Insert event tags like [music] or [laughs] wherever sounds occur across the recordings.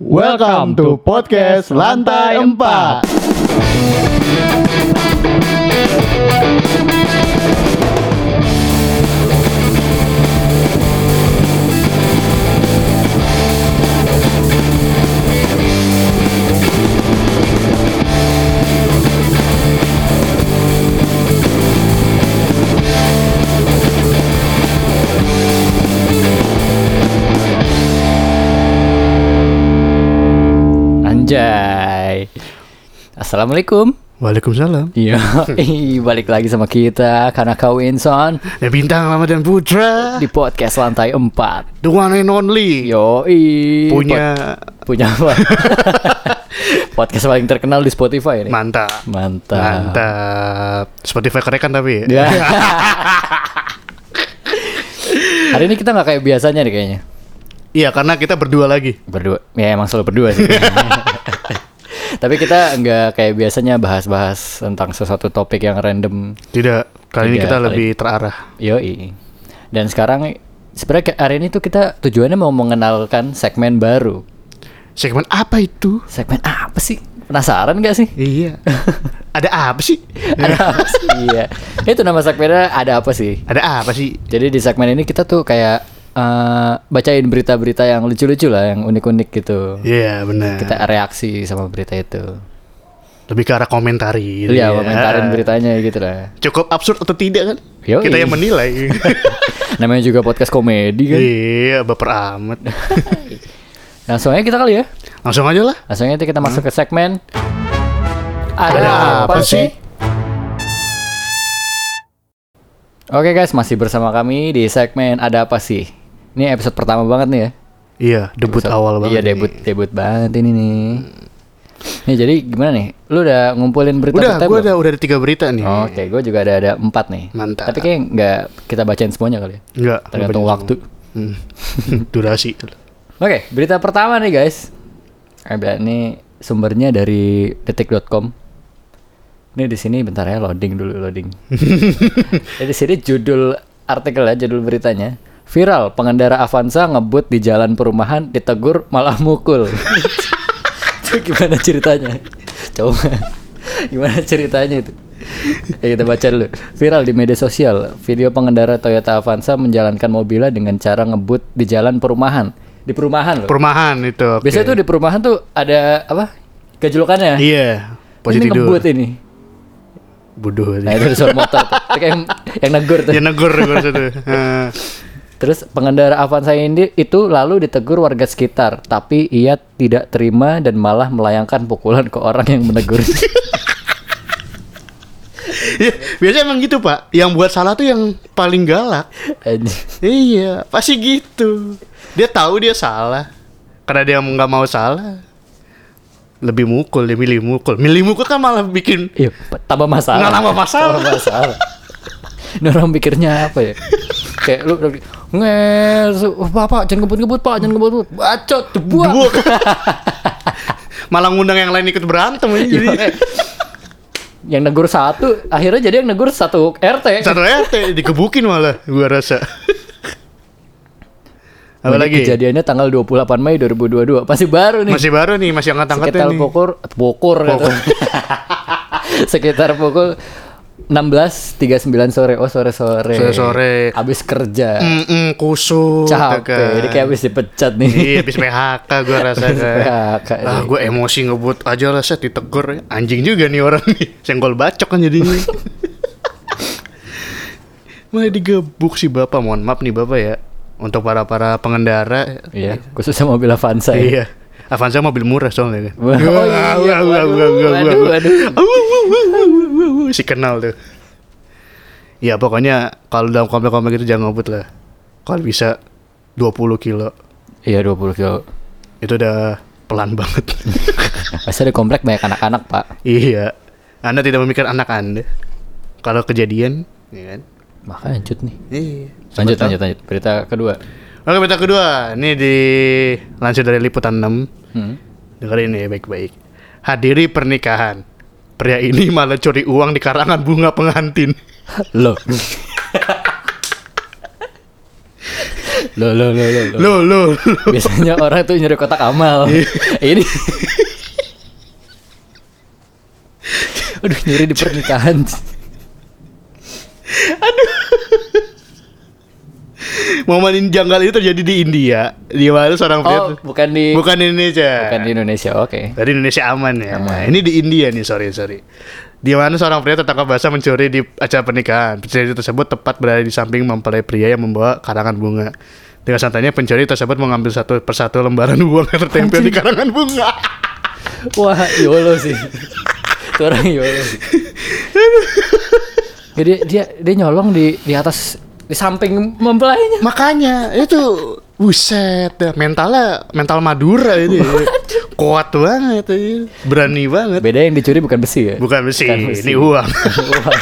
Welcome to podcast Lantai 4. Assalamualaikum. Waalaikumsalam. Iya, [laughs] balik lagi sama kita karena kau Inson Ya bintang lama dan putra. di podcast lantai 4. The one and only. Yo, Punya punya apa? [laughs] podcast paling terkenal di Spotify ini. mantap. Mantap. Mantap. Spotify kerekan tapi. [laughs] Ya. Hari ini kita nggak kayak biasanya nih kayaknya. Iya karena kita berdua lagi. Berdua. Ya emang selalu berdua sih. Tapi kita nggak kayak biasanya bahas-bahas tentang sesuatu topik yang random Tidak. Kali ini Tidak, kita kali- lebih terarah. Yoi. Dan sekarang sebenarnya hari ini tuh kita tujuannya mau mengenalkan segmen baru. Segmen apa itu? Segmen apa sih? Penasaran gak sih? Iya. [laughs] Ada apa sih? Ada apa sih? Iya. Itu nama segmennya ada apa sih? Ada apa sih? Jadi di segmen ini kita tuh kayak eh, bacain berita-berita yang lucu-lucu lah, yang unik-unik gitu. Iya benar. Kita reaksi sama berita itu. Lebih ke arah komentari. gitu Iya, ya. komentarin beritanya gitu lah. Cukup absurd atau tidak kan? Yoi. Kita yang menilai. [laughs] Namanya juga podcast komedi kan. iya, baper amat. [laughs] Langsung aja kita kali ya. Langsung aja lah. Langsung aja kita masuk ke segmen Ada apa sih? Oke guys, masih bersama kami di segmen Ada Apa Sih? Ini episode pertama banget nih ya. Iya, debut Episode- awal banget. Iya, ini. debut debut banget ini nih. Nih jadi gimana nih? Lu udah ngumpulin Udah, berita-berita gue udah udah ada tiga berita nih. Oke, gue juga ada ada empat nih. Mantap. Tapi kayak nggak kita bacain semuanya kali ya. Enggak. Tergantung waktu. Hmm. [laughs] Durasi. Oke, berita pertama nih guys. Ada ini sumbernya dari detik.com. Ini di sini bentar ya loading dulu loading. [laughs] Jadi di sini judul artikel ya, judul beritanya. Viral, pengendara Avanza ngebut di jalan perumahan ditegur malah mukul. [laughs] itu gimana ceritanya? Coba. Gimana ceritanya itu? Ya, kita baca dulu. Viral di media sosial, video pengendara Toyota Avanza menjalankan mobilnya dengan cara ngebut di jalan perumahan. Di perumahan loh. Perumahan itu. oke. Biasanya tuh di perumahan tuh ada apa? Kejulukannya. Iya. Ini Posisi tidur. ngebut ini. Bodoh. Nah itu suara motor tuh. Kayak yang, yang negur tuh. Ya negur negur. [laughs] Terus pengendara Avanza ini itu lalu ditegur warga sekitar, tapi ia tidak terima dan malah melayangkan pukulan ke orang yang menegur. [laughs] Iya, biasanya emang gitu pak. Yang buat salah tuh yang paling galak. Iya, pasti gitu. Dia tahu dia salah. Karena dia nggak mau salah. Lebih mukul, dia milih mukul. Milih mukul kan malah bikin Iya, tambah masalah. Nggak tambah masalah. Tambah masalah. Ini orang pikirnya apa ya? [laughs] Kayak lu nges, oh, bapak jangan ngebut-ngebut pak, jangan ngebut-ngebut, bacot, buat. Buak. [laughs] malah ngundang yang lain ikut berantem aja jadi. yang negur satu, akhirnya jadi yang negur satu RT. Satu RT dikebukin malah gua rasa. Apa Ini lagi? Kejadiannya tanggal 28 Mei 2022. Masih baru nih. Masih baru nih, masih angkat-angkatnya Sekitar nih. pukul pukul gitu. [laughs] Sekitar pukul 16.39 sore. Oh, sore-sore. Sore-sore. Habis kerja. Mm-mm, kusut. Capek. kan. Ini kayak habis dipecat nih. Iya, habis PHK gua [laughs] rasa kan. PHK Ah, nih. gue emosi ngebut aja lah set ditegur ya. Anjing juga nih orang nih. Senggol bacok kan jadinya. [laughs] Malah digebuk sih Bapak. Mohon maaf nih Bapak ya. Untuk para-para pengendara. Iya, khususnya mobil Avanza ya. Iya. Avanza mobil murah soalnya kan. [laughs] Oh iya, waduh, waduh, [laughs] Si kenal tuh. Ya pokoknya kalau dalam komplek-komplek itu jangan ngebut lah. Kalau bisa 20 kilo. Iya, 20 kilo. Itu udah pelan banget. [laughs] Pasti ada komplek banyak anak-anak, Pak. iya. Anda tidak memikirkan anak Anda. Kalau kejadian, ya kan? Makanya lanjut nih. Iya. Lanjut, Siapa lanjut, lanjut. Berita kedua. tahu. Oke, berita kedua. Ini dilansir dari Liputan 6. Hmm. Dengerin ya baik-baik. Hadiri pernikahan. Pria ini malah curi uang di karangan bunga pengantin. Loh. Lo lo lo lo. lo. Lo. Biasanya orang tuh nyari kotak amal. Ini Aduh nyuri di pernikahan. Momen ini janggal itu terjadi di India. Di mana seorang pria Oh, bukan di bukan di Indonesia. bukan di Indonesia. Oke. Dari Indonesia aman ya. Aman. Nah, ini di India nih, sorry sorry. Di mana seorang pria tertangkap basah mencuri di acara pernikahan. Pencuri tersebut tepat berada di samping mempelai pria yang membawa karangan bunga. Dengan santainya pencuri tersebut mengambil satu persatu lembaran uang yang tertempel di karangan bunga. Wah, YOLO sih. Itu orang YOLO sih. [laughs] Jadi dia dia nyolong di di atas di samping mempelainya. Makanya itu buset dah. mentalnya mental Madura ya. Kuat banget itu. Berani banget. Beda yang dicuri bukan besi ya. Bukan besi, Bukan besi. ini uang. [laughs] Uang.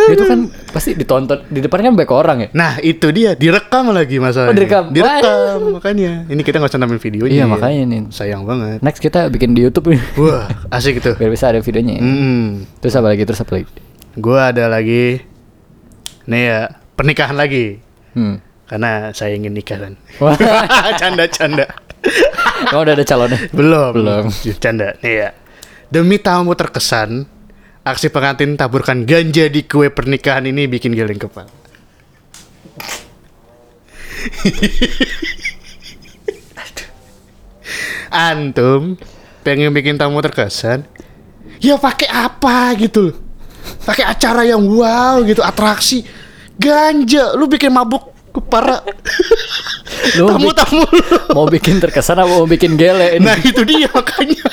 itu kan pasti ditonton di depan kan banyak orang ya. Nah itu dia direkam lagi masalahnya. Oh, direkam. Direkam makanya. Ini kita nggak usah nambahin videonya. Iya ya. makanya nih. Sayang banget. Next kita bikin di YouTube nih. Wah asik itu. Biar bisa ada videonya. ya. Hmm. Terus apa lagi? Terus apa lagi? Gue ada lagi. Nih ya pernikahan lagi. Hmm. Karena saya ingin nikah kan. [laughs] Canda canda. kamu udah ada calonnya? Belum. Belum. Canda. Nih ya. Demi tamu terkesan, aksi pengantin taburkan ganja di kue pernikahan ini bikin geleng kepala. Antum pengen bikin tamu terkesan, ya pakai apa gitu loh. Pakai acara yang wow gitu, atraksi. Ganja, lu bikin mabuk para [laughs] Lu bi- tamu-tamu lu. mau bikin terkesan apa mau bikin gele ini? Nah itu dia makanya.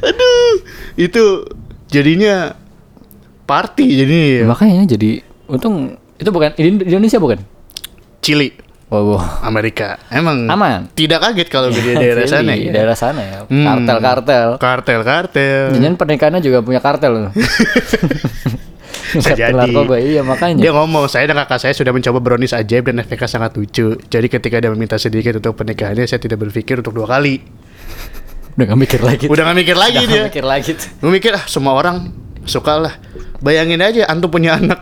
Aduh, itu jadinya party jadi Makanya jadi untung itu bukan Indonesia bukan? Chili wow. Amerika. Emang Aman. tidak kaget kalau di [laughs] daerah Jadi, sana di ya. daerah sana ya. Hmm. Kartel-kartel. Kartel-kartel. Jangan pernikahannya juga punya kartel loh. [laughs] Bisa jadi. narkoba iya makanya. Dia ngomong, saya dan kakak saya sudah mencoba brownies ajaib dan efeknya sangat lucu. Jadi ketika dia meminta sedikit untuk pernikahannya, saya tidak berpikir untuk dua kali. Udah gak mikir lagi. Udah gak mikir lagi Udah dia. gak mikir lagi. Gue mikir ah semua orang suka lah. Bayangin aja antum punya anak.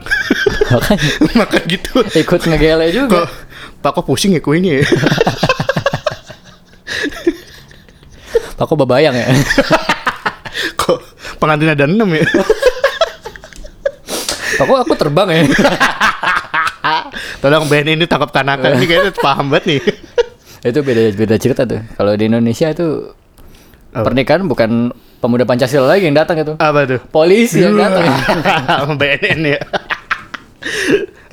[laughs] Makan gitu. ikut ngegele juga. Kok Pak kok pusing ya kuenya ya? [laughs] Aku bebayang ya. [laughs] kok pengantin ada enam ya? [laughs] Aku aku terbang ya. Tolong BNN ini tangkap Tanaka ini kayaknya paham banget nih. itu beda beda cerita tuh. Kalau di Indonesia itu Apa? pernikahan bukan pemuda Pancasila lagi yang datang itu. Apa tuh? Polisi yang datang. BNN ya.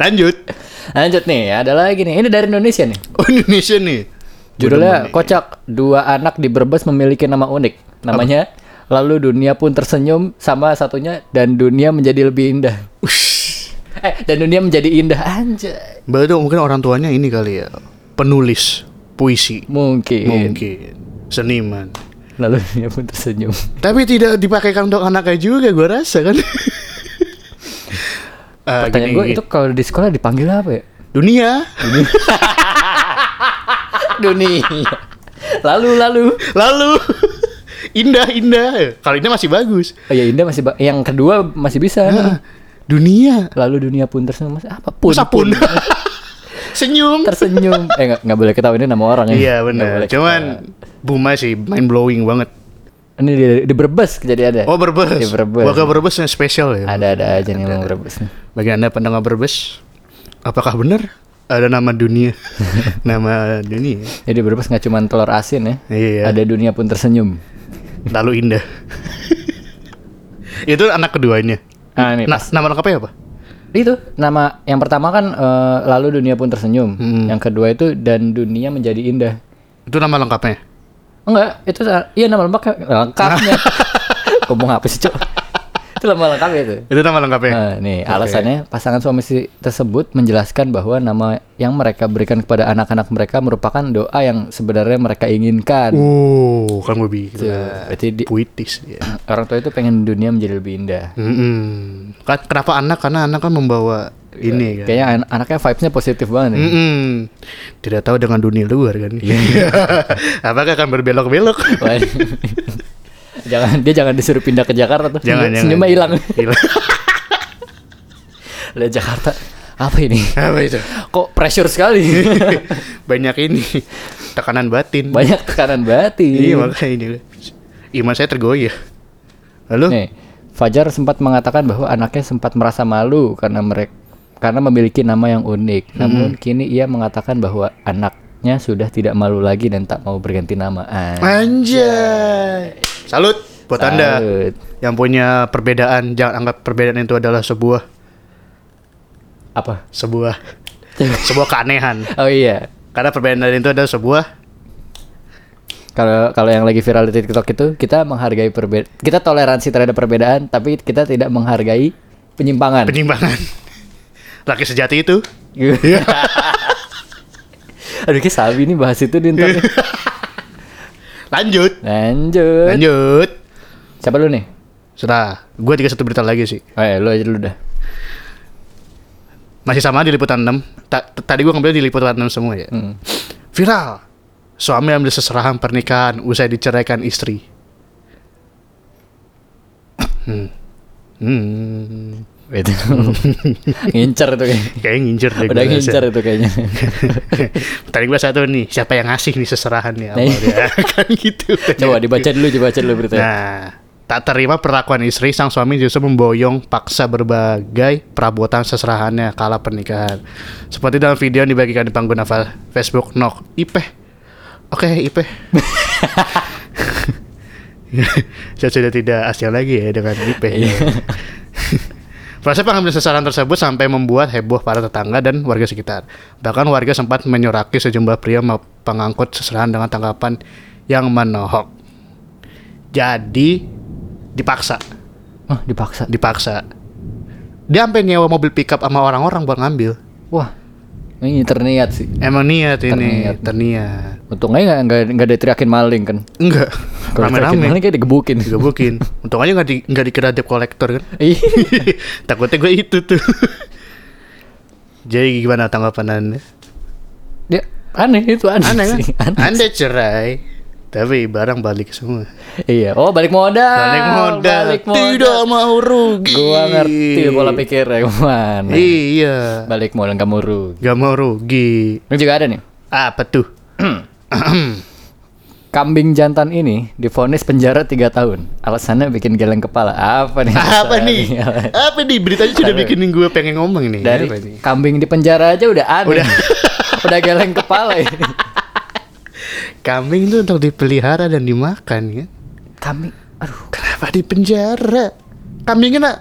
Lanjut. Lanjut nih, ada lagi nih. Ini dari Indonesia nih. Oh Indonesia nih. Judulnya kocak. Dua anak di Brebes memiliki nama unik. Namanya Lalu dunia pun tersenyum sama satunya dan dunia menjadi lebih indah. Eh, dan dunia menjadi indah anjay. Berarti mungkin orang tuanya ini kali ya. Penulis puisi. Mungkin. Mungkin. Seniman. Lalu dunia pun tersenyum. Tapi tidak dipakaikan untuk anaknya juga gue rasa kan. Eh, Pertanyaan gue itu kalau di sekolah dipanggil apa ya? dunia dunia. Lalu lalu. lalu indah indah kalau ini masih bagus Oh ya indah masih yang kedua masih bisa. Ah, dunia Lalu dunia pun tersenyum apa pun Masa pun [laughs] senyum tersenyum. eh nggak boleh ketahui ini nama orang ya. iya benar cuman Buma sih mind blowing banget. Ini di, di Brebes kejadiannya. oh Brebes Di Brebes. warga Brebes yang spesial ya Ada-ada aja nih yang Brebes nih. bagi anda pendengar Brebes apakah benar ada nama dunia [laughs] nama dunia Jadi Brebes nggak cuma telur asin ya. iya Ada dunia pun tersenyum. lalu indah [laughs] itu anak keduanya Ah, ini nah, nama lengkapnya apa Itu nama yang pertama kan eh, lalu dunia pun tersenyum. Hmm. Yang kedua itu dan dunia menjadi indah. itu nama lengkapnya Enggak, itu iya nama lengkapnya. [laughs] lengkapnya. Ngomong apa sih, Cok? itu nama lengkapnya itu. itu nama lengkapnya Nah, nih Oke. alasannya pasangan suami istri tersebut menjelaskan bahwa nama yang mereka berikan kepada anak-anak mereka merupakan doa yang sebenarnya mereka inginkan. Oh, kan gue Tuh, bilang berarti di- puitis ya. orang tua itu pengen dunia menjadi lebih indah. Mm-mm. Kan kenapa anak? Karena anak kan membawa ini kan. Kayaknya an- anaknya vibes-nya positif banget nih. Mm-mm. Tidak tahu dengan dunia luar kan. [laughs] Apakah akan berbelok-belok? [laughs] Jangan dia jangan disuruh pindah ke Jakarta tuh. Jangan, jangan. Senyumnya hilang. Hilang. [laughs] Lihat Jakarta. Apa ini? Apa itu? Kok pressure sekali? Banyak ini tekanan batin. Banyak tekanan batin. Iya makanya ini. Iman saya tergoyah. Lalu? Nih, Fajar sempat mengatakan bahwa anaknya sempat merasa malu karena mereka karena memiliki nama yang unik. Namun kini ia mengatakan bahwa anaknya sudah tidak malu lagi dan tak mau berganti nama. Ah, Anjay. Salut buat Anda salut. yang punya perbedaan. Jangan anggap perbedaan itu adalah sebuah Apa? sebuah [laughs] sebuah keanehan. Oh iya. Karena perbedaan itu adalah sebuah Kalau kalau yang lagi viral di TikTok itu kita menghargai perbedaan, kita toleransi terhadap perbedaan, tapi kita tidak menghargai penyimpangan. penyimpangan. Laki sejati itu [laughs] Aduh, kayak Sabi nih bahas itu di ntar nih. [laughs] lanjut. Lanjut. Lanjut. Siapa lu nih? Sudah, gue tiga satu berita lagi sih. Oh ya, lu aja dulu dah. Masih sama di liputan 6. Ta- tadi gue ngambil di liputan 6 semua ya. Hmm. Viral. Suami ambil seserahan pernikahan usai diceraikan istri. Hmm. Hmm. Itu. [laughs] ngincer itu kayaknya. Kayak ngincer deh Udah ngincer itu kayaknya. Tadi gue satu nih, siapa yang ngasih nih seserahan nih? Apa dia? [laughs] kan gitu. Coba dibaca dulu, coba baca dulu beritanya. Nah, tak terima perlakuan istri, sang suami justru memboyong paksa berbagai perabotan seserahannya kala pernikahan. Seperti dalam video yang dibagikan di pengguna fa- Facebook Nok Ipeh. Oke, Ipeh. Saya [laughs] sudah tidak asing lagi ya dengan Ipeh. Iya. Proses pengambilan seserahan tersebut sampai membuat heboh para tetangga dan warga sekitar. Bahkan warga sempat menyoraki sejumlah pria pengangkut seserahan dengan tanggapan yang menohok. Jadi dipaksa, Oh, dipaksa. dipaksa. Dia sampai nyewa mobil pickup sama orang-orang buat ngambil. Wah, ini terniat sih. Emang niat ini, Terniat. terniat. Untung aja nggak nggak diteriakin maling kan. Enggak, [laughs] Kalau diteriakin maling rame-rame. kayak digebukin. Digebukin. [laughs] Untung aja nggak di, nggak dikira debt collector kan. [laughs] Iya. Takutnya gue itu tuh. Jadi gimana tanggapan anda? Dia aneh itu aneh, Aneh kan? sih. Aneh. Anda cerai, tapi barang balik semua. Iya. Oh, balik modal. Balik modal. Balik modal. Tidak mau rugi. Gua ngerti pola pikirnya ke mana. Iya. Balik modal kamu rugi. Gak mau rugi. Ini juga ada nih. Apa tuh? [clears throat] Kambing jantan ini difonis penjara 3 tahun. Alasannya bikin geleng kepala. Apa nih? Apa nih? alasannya? [laughs] Apa nih? Beritanya sudah bikin gue pengen ngomong nih. Dari kambing di penjara aja udah aneh. Udah. [laughs] udah geleng kepala ini. [laughs] Kambing itu untuk dipelihara dan dimakan ya. Kambing, aduh. Kenapa di penjara? Kambingnya nak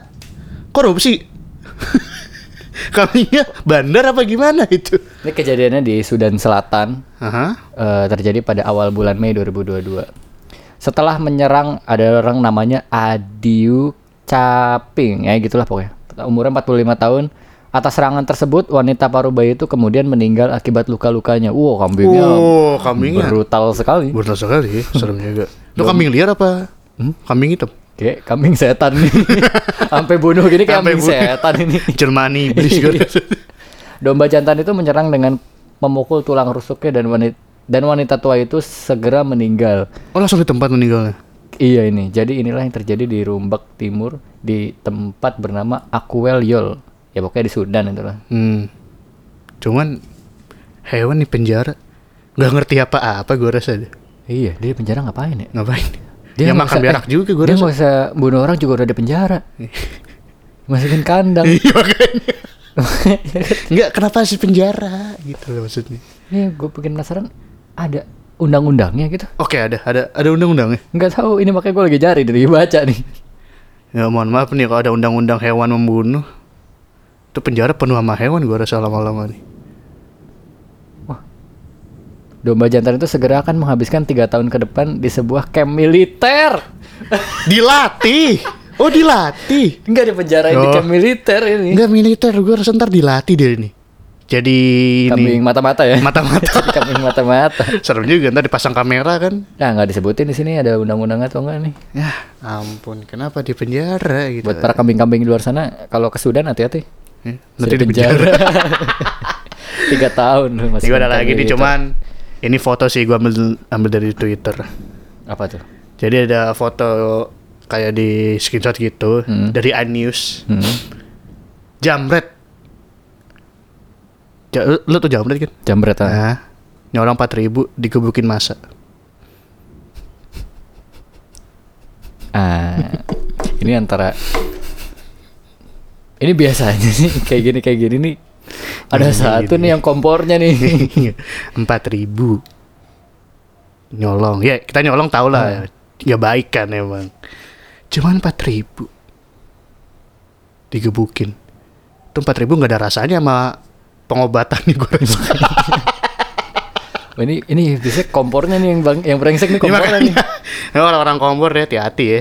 korupsi. [laughs] Kambingnya bandar apa gimana itu? Ini kejadiannya di Sudan Selatan. Aha. eh, terjadi pada awal bulan Mei 2022. Setelah menyerang ada orang namanya Adiu Caping, ya gitulah pokoknya. Umurnya 45 tahun. Atas serangan tersebut, wanita paruh bayi itu kemudian meninggal akibat luka-lukanya. Wow, kambingnya Oh, kambingnya. brutal sekali. Brutal sekali, [laughs] serem juga. Itu kambing liar apa? Kambing hitam. Kayak kambing setan nih. [laughs] Sampai bunuh gini kambing bunuh. setan ini. Jermani [laughs] iblis Iya. gue. Domba jantan itu menyerang dengan memukul tulang rusuknya dan wanita dan wanita tua itu segera meninggal. Oh langsung di tempat meninggalnya. Iya ini. Jadi inilah yang terjadi di Rumbak Timur di tempat bernama Akuel Yol. Ya pokoknya di Sudan itulah. Hmm. Cuman hewan di penjara nggak ngerti apa-apa gue rasa deh. Iya, dia di penjara ngapain ya? Ngapain? nggak Dia makan usah- berak eh, juga gue Dia rasa. nggak usah bunuh orang juga udah di penjara. [laughs] Masukin kandang. [laughs] Iya makanya. [laughs] Enggak kenapa sih penjara gitu loh maksudnya. Ini gue bikin penasaran ada undang-undangnya gitu. Oke ada ada ada undang-undangnya. Nggak tahu. Ini makanya gue lagi cari dari baca nih. Ya mohon maaf nih kalau ada undang-undang hewan membunuh. Itu penjara penuh sama hewan gue rasa lama-lama nih. Domba jantan itu segera akan menghabiskan tiga tahun ke depan di sebuah camp militer. Dilatih. Oh dilatih. Enggak di penjara di Oh. camp militer ini. Enggak militer gue rasa ntar dilatih deh ini. Jadi Kambing ini mata-mata ya. mata-mata. [laughs] Kambing mata-mata. Serem juga ntar dipasang kamera kan. Nah, nggak disebutin di sini ada undang-undang atau enggak nih. Ya ampun kenapa di penjara gitu. Buat para kambing-kambing di luar sana, kalau ke Sudan hati-hati. Ya, nanti di penjara. [laughs] Tiga tahun Ini masih gue ada lagi nih militer. cuman ini foto sih gue ambil ambil dari Twitter. apa tuh? Jadi ada foto kayak di screenshot gitu Hmm. dari iNews. Hmm. Jamret Ja- lu, lu tuh jambret kan? Jambret ah. Nah, nyolong 4000 digebukin masa. Ah, ini antara ini biasanya nih [laughs] kayak gini kayak gini nih. Ada Gini, satu gini. nih yang kompornya nih. [laughs] [laughs] 4000 nyolong. Ya, kita nyolong tau lah. Ya baik kan emang. Cuman 4000 digebukin. Itu 4000 nggak ada rasanya sama pengobatan nih gue rasa. Ini ini biasanya kompornya nih yang bang, yang brengsek nih Ini kompornya nih. orang-orang kompor ya hati-hati ya.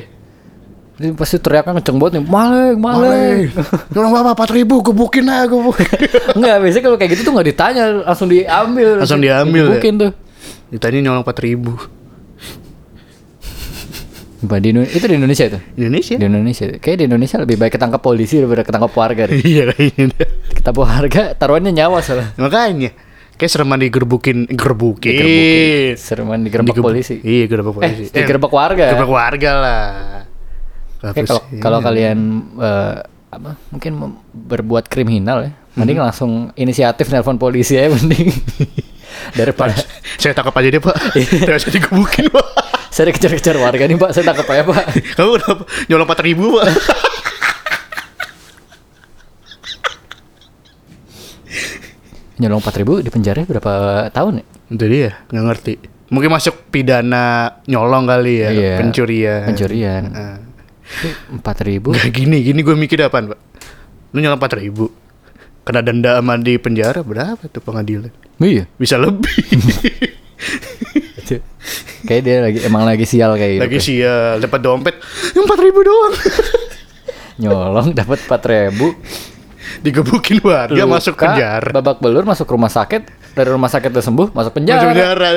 Ini pasti teriaknya kenceng banget nih. Maleng, maleng. Nyolong berapa? 4000 gebukin lah gebukin. [laughs] Enggak, biasanya kalau kayak gitu tuh nggak ditanya, langsung diambil. Langsung diambil ya? Mungkin tuh. Ditanya nyolong 4000. Apa, di Indo- itu di Indonesia itu? Indonesia? Di Indonesia. Kayak di Indonesia lebih baik ketangkap polisi daripada ketangkap warga deh. Iya kayaknya. Ketangkap warga taruhannya nyawa soalnya. Makanya kayak sereman digerbukin gerbukin. Digerbukin. Sereman digerebek Digeb- polisi. Iya, gerbek polisi. Eh, digerebek warga. Gerbek warga lah. Apa kalau kalau kalian eh, apa mungkin berbuat kriminal ya, mending Hmm. langsung inisiatif nelpon polisi ya [laughs] mending daripada saya tangkap aja deh, Pak. Iya. Terus saya digebukin, Pak. saya dikejar-kejar warga nih pak, saya tangkap aja pak. Kamu kenapa nyolong 4000, Pak? Nyolong 4000 di penjara berapa tahun ya? Itu dia, nggak ngerti. Mungkin masuk pidana nyolong kali ya, Iya, pencurian. Pencurian. Nah. Empat ribu. Gak gini, gini gue mikir apaan, Pak? Lu nyolong 4000. Kena denda sama di penjara berapa tuh pengadilan? Iya. Bisa lebih. [laughs] Kayak dia lagi emang lagi sial kayak gitu. Lagi sial, dapat dompet yang 4000 doang. [laughs] Nyolong dapat empat ribu. Digebukin warga masuk penjara. Babak belur masuk rumah sakit. Dari rumah sakit udah sembuh masuk penjara. Masuk penjara.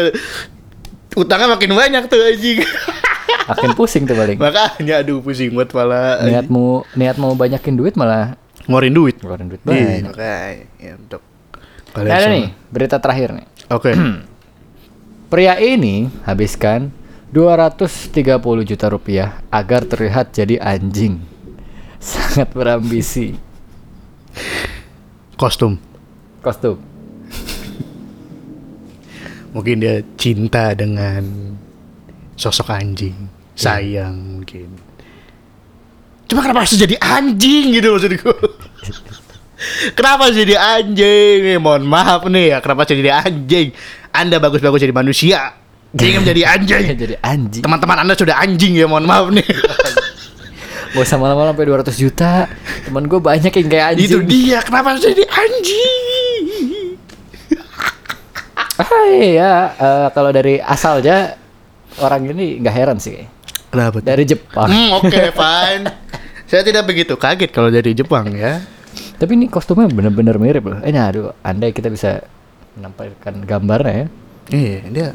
Utangnya makin banyak tuh anjing. [laughs] Makin pusing tuh paling. Makanya aduh pusing buat pala. Niatmu niatmu banyakin duit malah Ngeluarin duit. ngeluarin duit Iya, banyak. makanya ya, untuk kalian ada nih berita terakhir nih. Oke. [clears throat] Pria ini habiskan 230 juta rupiah agar terlihat jadi anjing. [laughs] Sangat berambisi. Kostum. Kostum. Mungkin dia cinta dengan sosok anjing. Sayang mungkin. Cuma kenapa harus jadi anjing gitu maksud gue. [laughs] kenapa jadi anjing? Eh, mohon maaf nih ya, kenapa jadi anjing? Anda bagus-bagus jadi manusia. Ingin menjadi anjing. [laughs] jadi anjing. Teman-teman Anda sudah anjing ya, mohon maaf nih. [laughs] Gak usah malam-malam sampai 200 juta. Temen gue banyak yang kayak anjing. Itu dia, kenapa harus jadi anjing? Ah iya, eh, kalau dari asalnya orang ini nggak heran sih. Kenapa? tuh? Dari Jepang. Hmm, oke, [laughs] fine. Saya tidak begitu kaget kalau dari Jepang ya. Tapi ini kostumnya bener-bener mirip loh. Eh, nah, aduh, andai kita bisa menampilkan gambarnya ya. Iya, dia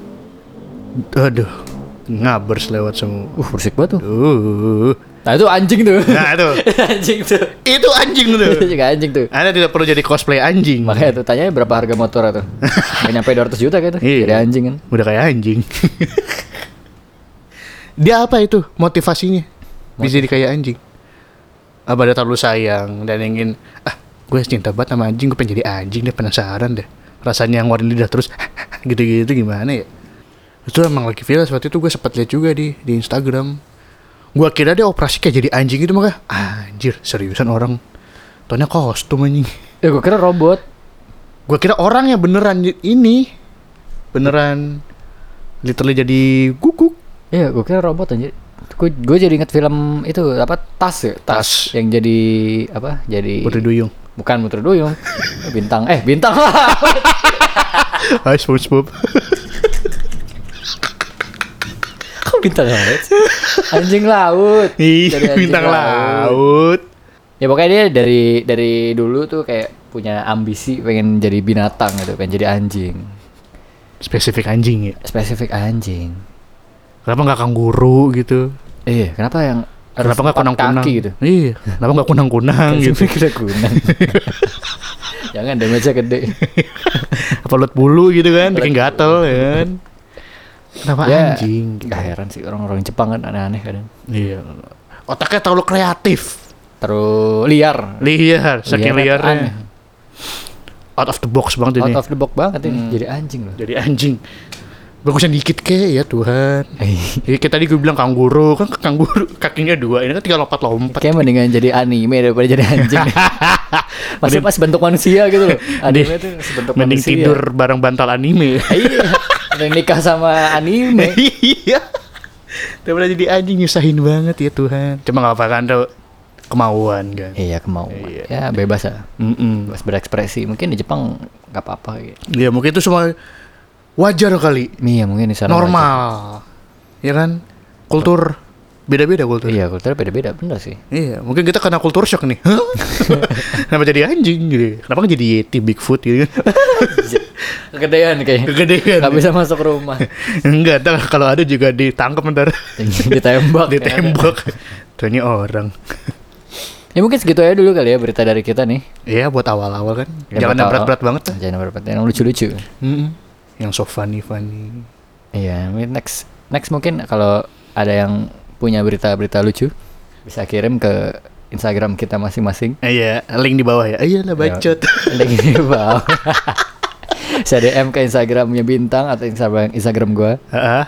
aduh, ngabers lewat semua. Uh, bersik banget tuh. Uh. Nah, itu anjing tuh. Nah, itu. [laughs] anjing tuh. Itu anjing itu tuh. [laughs] juga anjing tuh. Anda tidak perlu jadi cosplay anjing. Makanya tuh tanya berapa harga motor tuh. Gak nyampe 200 juta kayak tuh. Iya. Jadi anjing kan. Udah kayak anjing. Dia apa itu motivasinya? Bisa jadi kayak anjing. Apa dia terlalu sayang dan ingin ah gue cinta banget sama anjing gue pengen jadi anjing deh penasaran deh rasanya ngeluarin lidah terus [laughs] gitu-gitu gimana ya itu emang lagi viral waktu itu gue sempat lihat juga di di Instagram gue kira dia operasi kayak jadi anjing gitu makanya anjir seriusan orang Taunya kostum anjing Ya gue kira robot. Gue kira orangnya beneran j- ini beneran literally jadi guguk. Iya, gue kira robot anjir. Gue gue jadi inget film itu apa tas ya Tas. yang jadi apa jadi Putri Duyung. bukan Putri Duyung [laughs] bintang eh bintang [laughs] Hai SpongeBob. kok bintang laut anjing laut Jadi Iya, anjing bintang laut. ya pokoknya dia dari dari dulu tuh kayak punya ambisi pengen jadi binatang gitu pengen jadi anjing Spesifik anjing ya. spesifik anjing Kenapa nggak kanguru gitu? iya kenapa yang harus Kenapa nggak kunang-kunang? kaki gitu Iya. Kenapa nggak kunang-kunang gitu? kira kunang [laughs] jangan damage-nya gede Apa lut bulu gitu kan? Bikin gatel ya kan? Kenapa ya anjing? Gitu. gak heran sih orang-orang Jepang kan aneh-aneh kadang Iya. Otaknya terlalu kreatif. terus liar Liar, saking Liar liarnya. aneh. out of the box banget out ini. of the box banget ini jadi anjing loh Jadi anjing. Bagusnya dikit ke ya Tuhan. Jadi kita tadi gue bilang kanguru kan kanguru kakinya dua ini kan tinggal lompat-lompat. Kayak mendingan jadi anime daripada jadi anjing. [laughs] Masih pas bentuk manusia gitu loh. Anime tuh masih bentuk Mending manusia. tidur bareng bantal anime. [laughs] iya. Mending nikah sama anime. [laughs] Iya. Daripada jadi anjing nyusahin banget ya Tuhan. Cuma gak apa kan tuh kemauan kan. iya kemauan. Iya. Ya bebas lah. Mm-mm. Bebas berekspresi. Mungkin di Jepang nggak apa-apa gitu. Ya mungkin itu semua wajar kali. Iya mungkin di sana Normal. Ya kan? Kultur beda-beda kultur. wajar. Iya kulturnya beda-beda bener sih. Iya, mungkin kita kena kultur shock nih. [laughs] Kenapa jadi anjing gitu? Kenapa nggak jadi Yeti Bigfoot gitu? [laughs] Kegedean kayaknya. Kegedean. Gak bisa masuk rumah. Enggak, ntar kalau ada juga ditangkap ntar. [laughs] Ditembak. Ditembak. Tuh ini orang. Ya mungkin segitu aja dulu kali ya berita dari kita nih. Iya, buat awal-awal kan. Ya, Jangan berat-berat banget. Jangan berat-berat. Yang lucu-lucu. Mm-mm. Yang so funny-funny. Iya, mungkin next next mungkin kalau ada yang punya berita-berita lucu bisa kirim ke Instagram kita masing-masing. Eh, iya, link di bawah ya. Iya lah, bacot. [laughs] Link di bawah. [laughs] Saya DM ke Instagramnya Bintang atau Instagram Instagram gua. Heeh.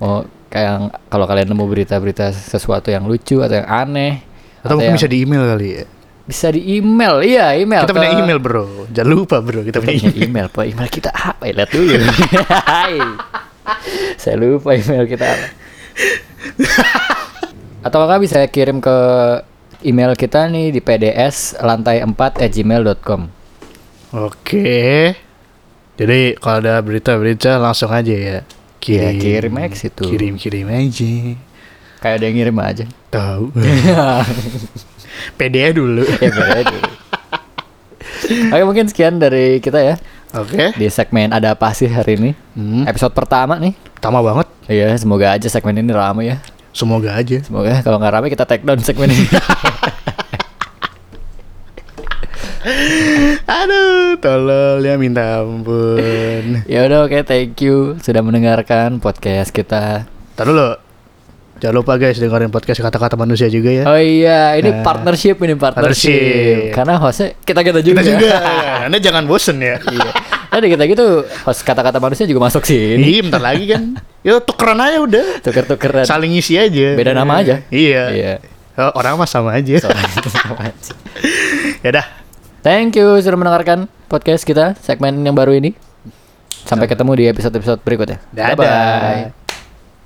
Mau kayak kalau kalian nemu berita-berita sesuatu yang lucu atau yang aneh Atau mungkin yang- bisa di email kali ya. Bisa di email. Iya, email. Kita ke- punya email, Bro. Jangan lupa, Bro. Kita punya punya email. email. Pak, email kita apa? Ya, lihat dulu. [laughs] Hai. Saya lupa email kita apa. Atau kakak bisa kirim ke email kita nih di pds lantai 4 at gmail.com Oke. Jadi kalau ada berita-berita langsung aja ya. Ya, kirim aja ke situ. Kirim-kirim aja. Kayak ada yang ngirim aja. Tahu. [laughs] PD dulu. ya dulu. Oke mungkin sekian dari kita ya Oke. di segmen ada apa sih hari ini Hmm. episode pertama nih Tama banget. Iya semoga aja segmen ini ramai ya Semoga aja. Semoga kalau nggak ramai kita take down segmen ini [laughs] Aduh, tolol ya minta ampun. Ya udah oke thank you sudah mendengarkan podcast kita. Ntar dulu. Jangan lupa guys dengerin podcast kata-kata manusia juga ya. Oh iya, ini Nah, partnership ini partnership. partnership. Karena hostnya kita kita juga. Kita juga. [laughs] Anda jangan bosen ya. iya. Tadi kita gitu host kata-kata manusia juga masuk sini. Iya, bentar lagi kan. Ya tukeran aja udah. Tuker-tukeran. Saling isi aja. Beda nama aja. Iya. Iya. Oh, orang mah sama aja. Sama aja. [laughs] ya dah. Thank you sudah mendengarkan podcast kita segmen yang baru ini. Sampai ketemu di episode-episode berikutnya. Dadah. Bye bye.